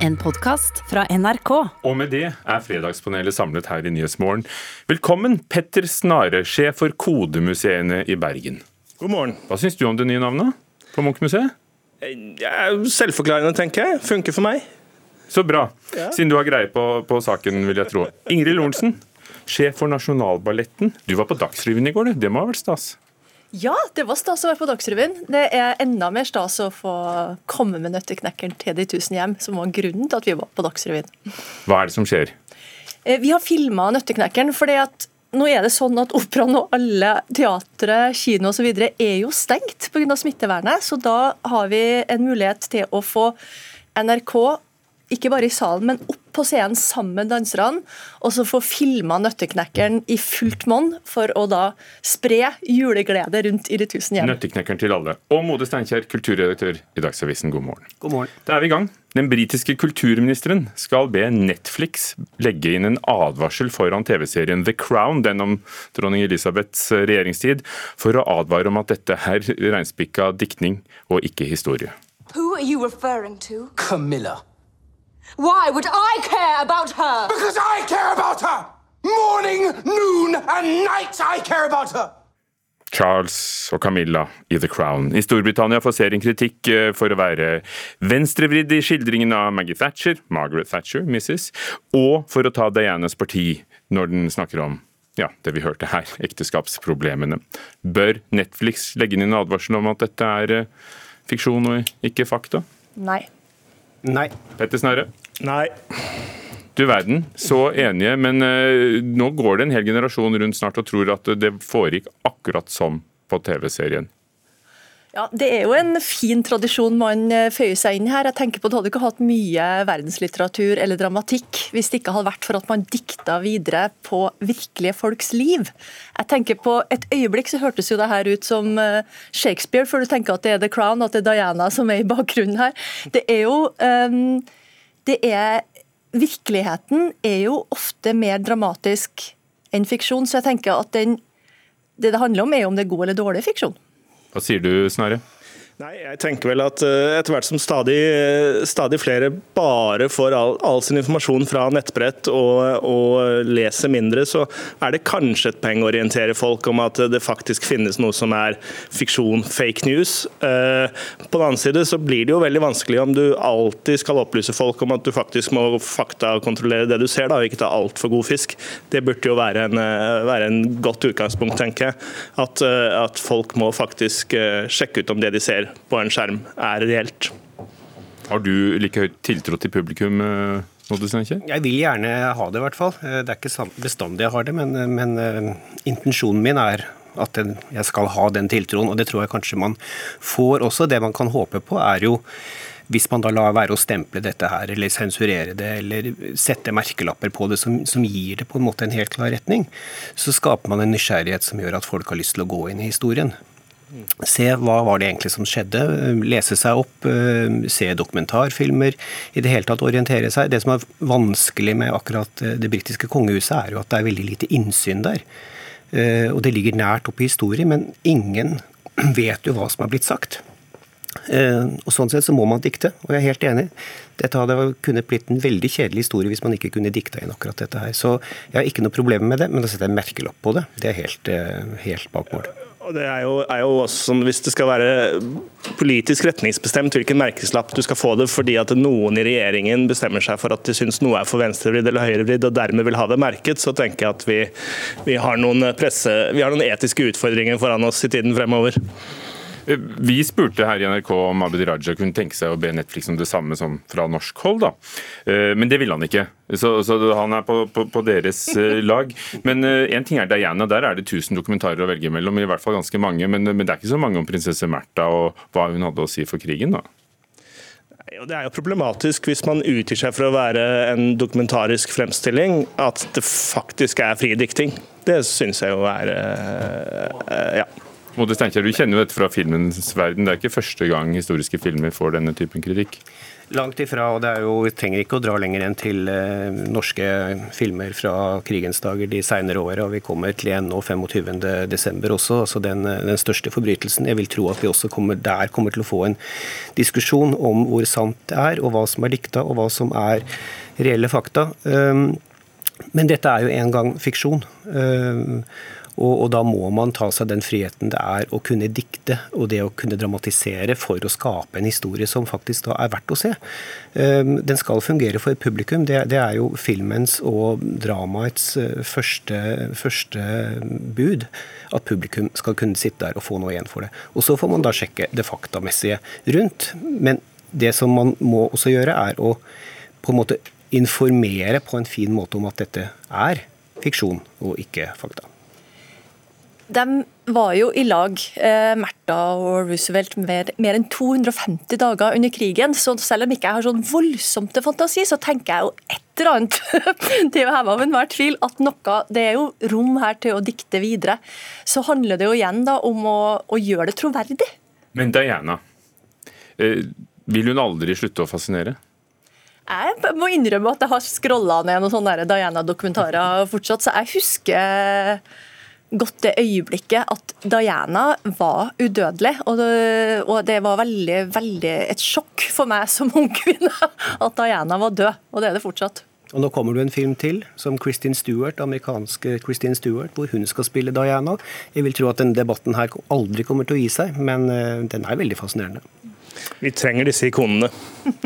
En podkast fra NRK. Og med det er Fredagspanelet samlet her i Nyhetsmorgen. Velkommen, Petter Snare, sjef for Kodemuseene i Bergen. God morgen. Hva syns du om det nye navnet på Munch-museet? Selvforklarende, tenker jeg. Funker for meg. Så bra, siden du har greie på, på saken, vil jeg tro. Ingrid Lorentzen, sjef for Nasjonalballetten. Du var på Dagsrevyen i går, du. Det må ha vært stas? Ja, det var stas å være på Dagsrevyen. Det er enda mer stas å få komme med Nøtteknekkeren til de tusen hjem, som var grunnen til at vi var på Dagsrevyen. Hva er det som skjer? Eh, Vi har filma Nøtteknekkeren fordi at nå er det sånn at operaen og alle teatre, kino osv. er jo stengt pga. smittevernet. Så da har vi en mulighet til å få NRK ikke bare i salen, men opp på scenen sammen med danserne, og så få filma Nøtteknekkeren i fullt monn for å da spre juleglede rundt i de tusen hjem. Nøtteknekkeren til alle. Og Mode Steinkjer, kulturredaktør i Dagsavisen, god morgen. God morgen. Da er vi i gang. Den britiske kulturministeren skal be Netflix legge inn en advarsel foran TV-serien The Crown, den om dronning Elisabeths regjeringstid, for å advare om at dette er reinspikka diktning og ikke historie. Who are you referring to? Camilla. Why would I care about her? Because I care about her! Morning, noon, and night I care about her! Charles og Camilla i The Crown. I Storbritannia får serien kritikk eh, for å være venstrevridd i skildringen av Maggie Thatcher, Margaret Thatcher, Mrs., og for å ta Dianas parti når den snakker om ja, det vi hørte her, ekteskapsproblemene. Bør Netflix legge inn en advarsel om at dette er eh, fiksjon og ikke fakta? Nei. Nei. Petter Snerre? Nei. Du verden, så enige, men uh, nå går det en hel generasjon rundt snart og tror at det foregikk akkurat som på TV-serien. Ja, Det er jo en fin tradisjon man eh, føyer seg inn i her. Jeg tenker på Det hadde ikke hatt mye verdenslitteratur eller dramatikk hvis det ikke hadde vært for at man dikta videre på virkelige folks liv. Jeg tenker på Et øyeblikk så hørtes jo det her ut som eh, Shakespeare, før du tenker at det er The Crown, at det er Diana som er i bakgrunnen her. Det er jo um, det er, Virkeligheten er jo ofte mer dramatisk enn fiksjon, så jeg tenker at den, det det handler om, er om det er god eller dårlig fiksjon. Hva sier du, Snorre? Nei, jeg tenker vel at eh, etter hvert som stadig, stadig flere bare får all, all sin informasjon fra nettbrett og, og, leser mindre, så er det kanskje et poeng å orientere folk om at det faktisk finnes noe som er fiksjon, fake news. Eh, På den annen side så blir det jo veldig vanskelig om du alltid skal opplyse folk om at du faktisk må faktakontrollere det du ser, da, og ikke ta altfor god fisk. Det burde jo være en, eh, være en godt utgangspunkt, tenker jeg. At, eh, at folk må faktisk eh, sjekke ut om det de ser på en skjerm er reelt. Har du like høyt tiltro til publikum, eh? Jeg vil gjerne ha det, i hvert fall. Eh, Det er ikke bestandig jeg har det, men, men eh, intensjonen min er at jeg skal ha den tiltroen, og det tror jeg kanskje man får også. Det man kan håpe på, er jo hvis man da lar være å stemple dette her, eller sensurere det, eller sette merkelapper på det som, som gir det på en måte en helt klar retning, så skaper man en nysgjerrighet som gjør at folk har lyst til å gå inn i historien. Se hva var det egentlig som skjedde, lese seg opp, eh, se dokumentarfilmer, i det hele tatt orientere seg. Det som er vanskelig med akkurat eh, det britiske kongehuset, er jo at det er veldig lite innsyn der. Eh, Og det ligger nært opp i historie, men ingen vet jo hva som er blitt sagt. Og Sånn sett så må man dikte, og jeg er helt enig. Dette hadde kunnet blitt en veldig kjedelig historie hvis man ikke kunne dikta inn akkurat dette her. Så jeg har ikke noe problem med det, men da setter jeg merkelapp på det. Det er helt, helt bak mål. Og det er jo, er jo også sånn Hvis det skal være politisk retningsbestemt hvilken merkeslapp du skal få det fordi at noen i regjeringen bestemmer seg for at de syns noe er for venstrevridd eller høyrevridd og dermed vil ha det merket, så tenker jeg at vi, vi, har presse, vi har noen etiske utfordringer foran oss i tiden fremover. Eh, Vi spurte her i NRK om Abid Raja kunne tenke seg å be Netflix om det samme som fra norsk hold, da. Eh, Men det ville han ikke, så, så han er på, på, på deres eh, lag. Men én ting er Diana, der er det 1000 dokumentarer å velge mellom, i hvert fall ganske mange. Men, men det er ikke så mange om prinsesse Märtha og hva hun hadde å si for krigen, da. Det er jo problematisk hvis man utgir seg for å være en dokumentarisk fremstilling, at det faktisk er fri dikting. Det syns jeg jo er eh, ja. Mode Steinkjer, du kjenner jo dette fra filmens verden. Det er ikke første gang historiske filmer får denne typen kritikk. Langt ifra, og det er jo, vi trenger ikke å dra lenger enn til eh, norske filmer fra krigens dager de senere åra. Vi kommer til en nå 25.12. også, altså den, den, største forbrytelsen. Jeg vil tro at vi også kommer, der kommer til å få en diskusjon om hvor sant det er, og hva som er dikta, og hva som er reelle fakta. Um, men dette er jo en gang fiksjon. Um, og, og, da må man ta seg den friheten det er å kunne dikte og det å kunne dramatisere for å skape en historie som faktisk da er verdt å se. Um, den skal fungere for publikum. Det, det er jo filmens og dramaets uh, første, første, bud. At publikum skal kunne sitte der og få noe igjen for det. Og Så får man da sjekke det faktamessige rundt. Men det som man må også gjøre, er å på en måte informere på en fin måte om at dette er fiksjon og ikke fakta. De var jo i lag, eh, Märtha og Roosevelt, mer, mer, enn 250 dager under krigen. Så selv om ikke jeg har sånn voldsomt til fantasi, så tenker jeg jo et eller annet Det er jo heva av enhver tvil at noe Det er jo rom her til å dikte videre. Så handler det jo igjen da om å, å gjøre det troverdig. Men Diana, eh, vil hun aldri slutte å fascinere? Jeg må innrømme at jeg har scrolla ned noen sånne Diana-dokumentarer fortsatt, så jeg husker godt det øyeblikket at Diana var udødelig. Og det, og det, var veldig, veldig et sjokk for meg som ung kvinne at Diana var død. Og det er det fortsatt. Og Nå kommer det en film til, som Kristin Stewart, amerikanske Kristin Stewart, hvor hun skal spille Diana. Jeg vil tro at denne debatten her aldri kommer til å gi seg, men eh, den er veldig fascinerende. Vi trenger disse ikonene.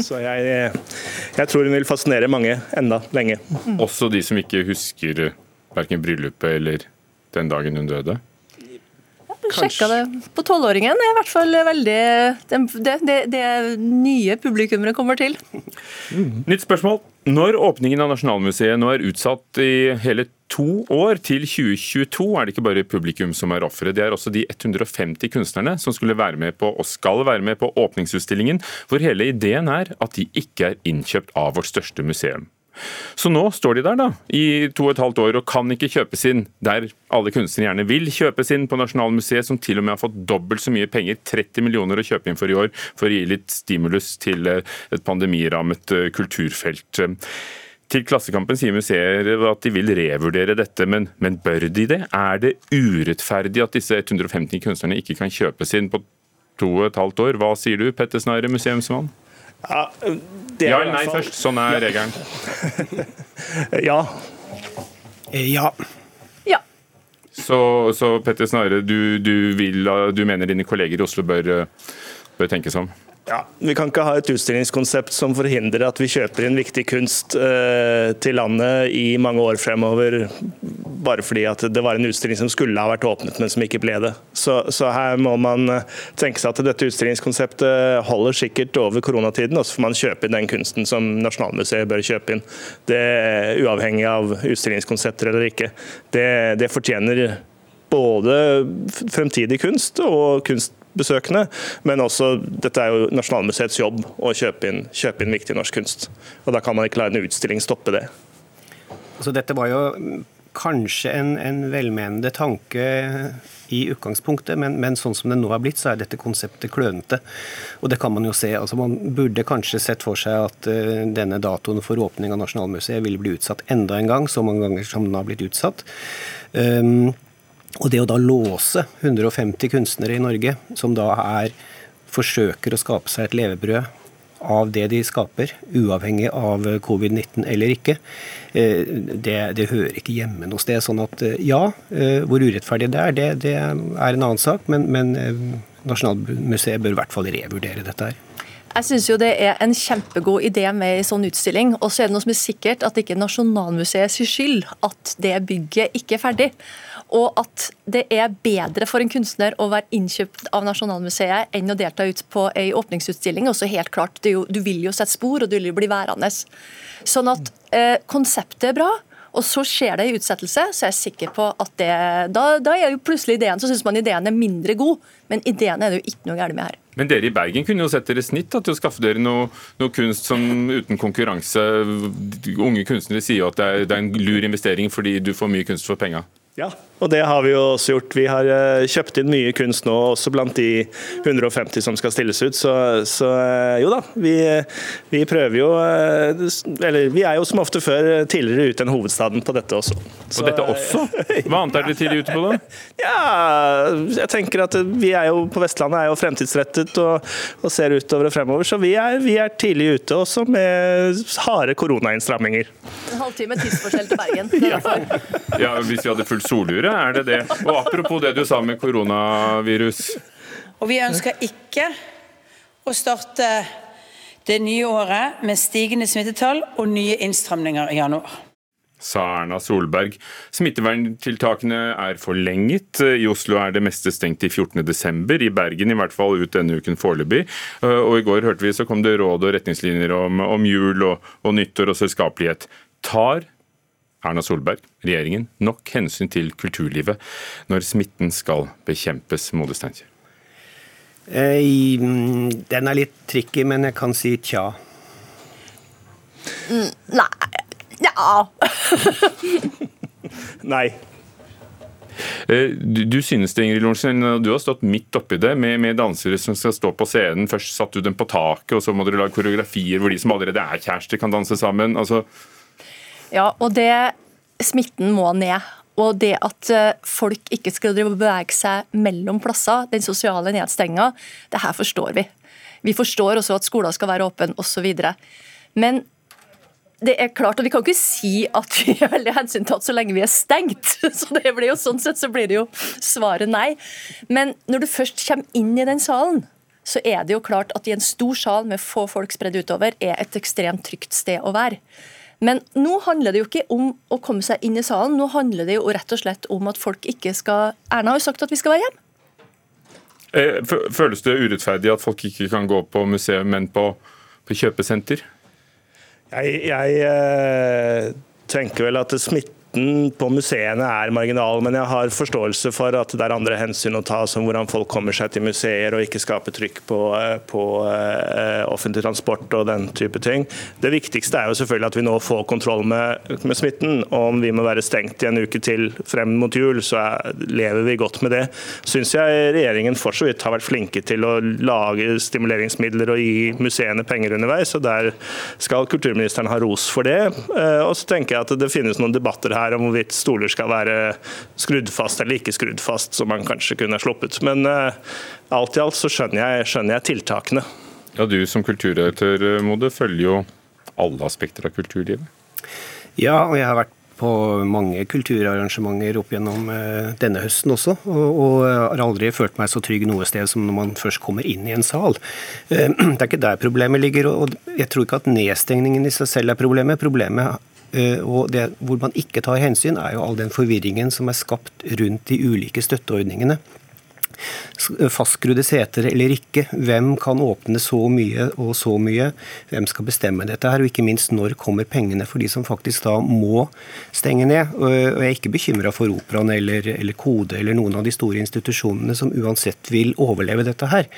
Så jeg, jeg tror hun vil fascinere mange enda lenge. Også de som ikke husker verken bryllupet eller den dagen hun døde? Sjekka det på tolvåringen. er i hvert fall veldig det, det, det nye publikummere kommer til. Mm. Nytt spørsmål. Når åpningen av Nasjonalmuseet nå er utsatt i hele to år, til 2022, er det ikke bare publikum som er ofre. Det er også de 150 kunstnerne som skulle være med på, og skal være med på åpningsutstillingen, hvor hele ideen er at de ikke er innkjøpt av vårt største museum. Så nå står de der da, i to og et halvt år og kan ikke kjøpes inn der alle kunstnere gjerne vil kjøpes inn på Nasjonalmuseet, som til og med har fått dobbelt så mye penger, 30 millioner å kjøpe inn for i år, for å gi litt stimulus til eh, et pandemirammet eh, kulturfelt. Til Klassekampen sier museer at de vil revurdere dette, men, men bør de det? Er det urettferdig at disse 150 kunstnerne ikke kan kjøpes inn på to og et halvt år? Hva sier du, Petter Snarre, museumsmann? Ja, ja eller nei først. Sånn er regelen. ja. Ja. ja. Så, så Petter Snare, du, du, vil, du mener dine kolleger i Oslo bør, bør tenke seg om? Ja, Vi kan ikke ha et utstillingskonsept som forhindrer at vi kjøper inn viktig kunst eh, til landet i mange år fremover, bare fordi at det var en utstilling som skulle ha vært åpnet, men som ikke ble det. Så, så her må man eh, tenke seg at dette utstillingskonseptet holder sikkert over koronatiden, og så får man kjøpe inn den kunsten som Nasjonalmuseet bør kjøpe inn. Det Uavhengig av utstillingskonsepter eller ikke. Det, det fortjener både fremtidig kunst og kunstbesøkende, men også dette er jo Nasjonalmuseets jobb å kjøpe inn, kjøpe inn viktig norsk kunst. Og Da kan man ikke la en utstilling stoppe det. Altså, dette var jo kanskje en, en velmenende tanke i utgangspunktet, men, men, sånn som det nå er blitt, så er dette konseptet klønete. Og det kan man jo se. Altså, man burde kanskje sett for seg at uh, denne datoen for åpning av Nasjonalmuseet ville bli utsatt enda en gang, så mange ganger som den har blitt utsatt. Um, og det å da låse 150 kunstnere i Norge, som da er forsøker å skape seg et levebrød av det de skaper, uavhengig av covid-19 eller ikke, eh, det, det, hører ikke hjemme noe sted. Sånn at eh, ja, eh, hvor urettferdig det er, det, det er en annen sak, men, men Nasjonalmuseet bør i hvert fall revurdere dette her. Jeg syns det er en kjempegod idé med en sånn utstilling. Og så er det noe som er sikkert, at det ikke er Nasjonalmuseets skyld at det bygget ikke er ferdig. Og at det er bedre for en kunstner å være innkjøpt av Nasjonalmuseet enn å delta ut på ei åpningsutstilling. Også helt klart, du, du vil jo sette spor, og du vil jo bli værende. Sånn at eh, konseptet er bra. Og så skjer det i utsettelse, så er jeg sikker på at det Da, da er jo plutselig ideen Så syns man ideen er mindre god, men ideen er det jo ikke noe galt med her. Men dere i Bergen kunne jo sett dere snitt da, til å skaffe dere noe, noe, kunst som uten konkurranse Unge kunstnere sier jo at det er, det er en lur investering fordi du får mye kunst for penga. Ja, Og det har vi jo også gjort. Vi har eh, kjøpt inn mye kunst nå, også blant de 150 som skal stilles ut. Så, så eh, jo da, vi, vi, prøver jo eh, Eller vi er jo som ofte før tidligere ute enn hovedstaden på dette også. Så, og dette også? Hva annet er dere tidlig ute på, da? Ja, jeg tenker at vi er jo på Vestlandet er jo fremtidsrettet og, og ser utover og fremover. Så vi er, vi er tidlig ute også med harde koronainnstramminger. En halvtime tidsforskjell til Bergen. ja. ja, Hvis vi hadde fulgt Solure, er det det. Og apropos det du sa med koronavirus. Og vi ønsker ikke å starte det nye året med stigende smittetall og nye innstramninger i januar sa Erna Solberg. Smitteverntiltakene er forlenget. I Oslo er det meste stengt i 14.12. I Bergen i hvert fall ut denne uken foreløpig. Og i går hørte vi så kom det råd og retningslinjer om, om jul og, og nyttår og selskapelighet. Tar Erna Solberg, regjeringen, nok hensyn til kulturlivet når smitten skal bekjempes, Mode Steinkjer? Eh, den er litt tricky, men jeg kan si tja. Mm, nei Ja. nei. Eh, du, du, synes det, Ingrid Lorentzen, du har stått midt oppi det med, med, dansere som skal stå på scenen. Først satte du dem på taket, og så må dere lage koreografier hvor de som allerede er kjærester, kan danse sammen. Altså, ja, og det smitten må ned. Og det at eh, folk ikke skal bevege seg mellom plasser, den sosiale nedstenginga, det her forstår vi. Vi forstår også at skoler skal være åpne osv. Men det er klart, og Vi kan ikke si at vi er veldig hensyntatt så lenge vi er stengt. så det blir jo Sånn sett så blir det jo svaret nei. Men når du først kommer inn i den salen, så er det jo klart at i en stor sal med få folk spredd utover, er et ekstremt trygt sted å være. Men nå handler det jo ikke om å komme seg inn i salen, nå handler det jo rett og slett om at folk ikke skal Erna har jo sagt at vi skal være hjemme. Eh, føles det urettferdig at folk ikke kan gå på museum, men på, på kjøpesenter? Jeg, jeg eh, tenker vel at smitte Støtten på museene er marginal, men jeg har forståelse for at det er andre hensyn å ta, som hvordan folk kommer seg til museer og ikke skape trykk på, eh, på uh, offentlig transport og den type ting. Det viktigste er jo selvfølgelig at vi nå får kontroll med, med smitten. og Om vi må være stengt i en uke til frem mot jul, så er, lever vi godt med det. Syns jeg regjeringen for så vidt har vært flinke til å lage stimuleringsmidler og gi museene penger underveis, og der skal kulturministeren ha ros for det. Uh, og så tenker jeg at det finnes noen debatter her her om hvorvidt stoler skal være skrudd fast eller ikke skrudd fast, som man kanskje kunne sluppet. Men uh, alt i alt så skjønner jeg, skjønner jeg tiltakene. Ja, Du som kulturredaktør, Mode, følger jo alle aspekter av kulturlivet. Ja, og jeg har vært på mange kulturarrangementer opp gjennom uh, denne høsten også, og, og, har aldri følt meg så trygg noe sted som når man først kommer inn i en sal. Det er ikke der problemet ligger, og jeg tror ikke at nedstengningen i seg selv er problemet. Problemet Eh, og det hvor man ikke tar hensyn, er jo all den forvirringen som er skapt rundt de ulike støtteordningene fastskrudde seter eller ikke. Hvem kan åpne så mye og så mye? Hvem skal bestemme dette her? Og ikke minst når kommer pengene for de som faktisk da må stenge ned? Og jeg er ikke bekymra for Operaen eller, eller, Kode eller noen av de store institusjonene som uansett vil overleve dette her.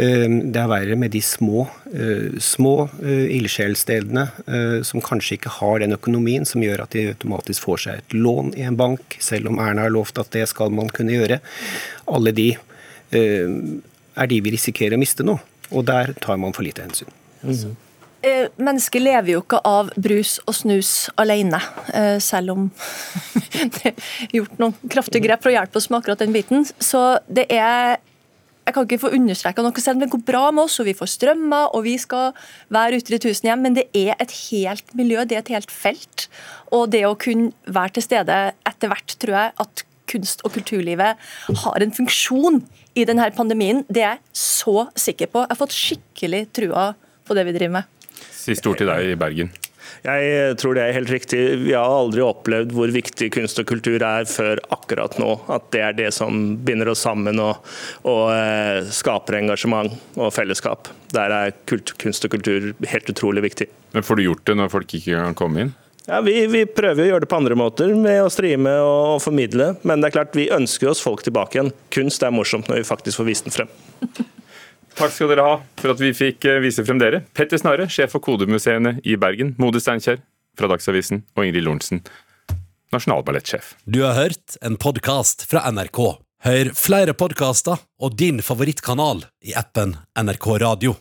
Ehm, det er verre med de små, eh, små eh, ildsjelstedene eh, som kanskje ikke har den økonomien som gjør at de automatisk får seg et lån i en bank, selv om Erna har lovt at det skal man kunne gjøre. Alle de Eh, er de vi risikerer å miste nå. Og der tar man for lite hensyn. Mm. Mennesker lever jo ikke av brus og snus alene, eh, selv om det er gjort noen kraftige grep for å hjelpe oss med akkurat den biten. Så det er jeg kan ikke få understreka noe, selv om det går bra med oss og vi får strømmer og vi skal være ute i tusen hjem, men det er et helt miljø, det er et helt felt. Og det å kunne være til stede etter hvert, tror jeg at kunst- og kulturlivet har en funksjon i denne pandemien. Det er jeg så sikker på. Jeg har fått skikkelig trua på det vi driver med. Siste ord til deg i Bergen. Jeg tror det er helt riktig. Vi har aldri opplevd hvor viktig kunst og kultur er før akkurat nå. At det er det som binder oss sammen og, og eh, skaper engasjement og fellesskap. Der er kunst og kultur helt utrolig viktig. Men Får du gjort det når folk ikke kan komme inn? Ja, vi, vi, prøver å gjøre det på andre måter, med å streame og formidle. Men det er klart, vi ønsker oss folk tilbake igjen. Kunst er morsomt når vi faktisk får vist den frem. Takk skal dere ha for at vi fikk eh, vise frem dere. Petter Snarre, sjef for kodemuseene i Bergen. Mode Steinkjer fra Dagsavisen og Ingrid Lorentzen, nasjonalballettsjef. Du har hørt en podkast fra NRK. Hør flere podkaster og din favorittkanal i appen NRK Radio.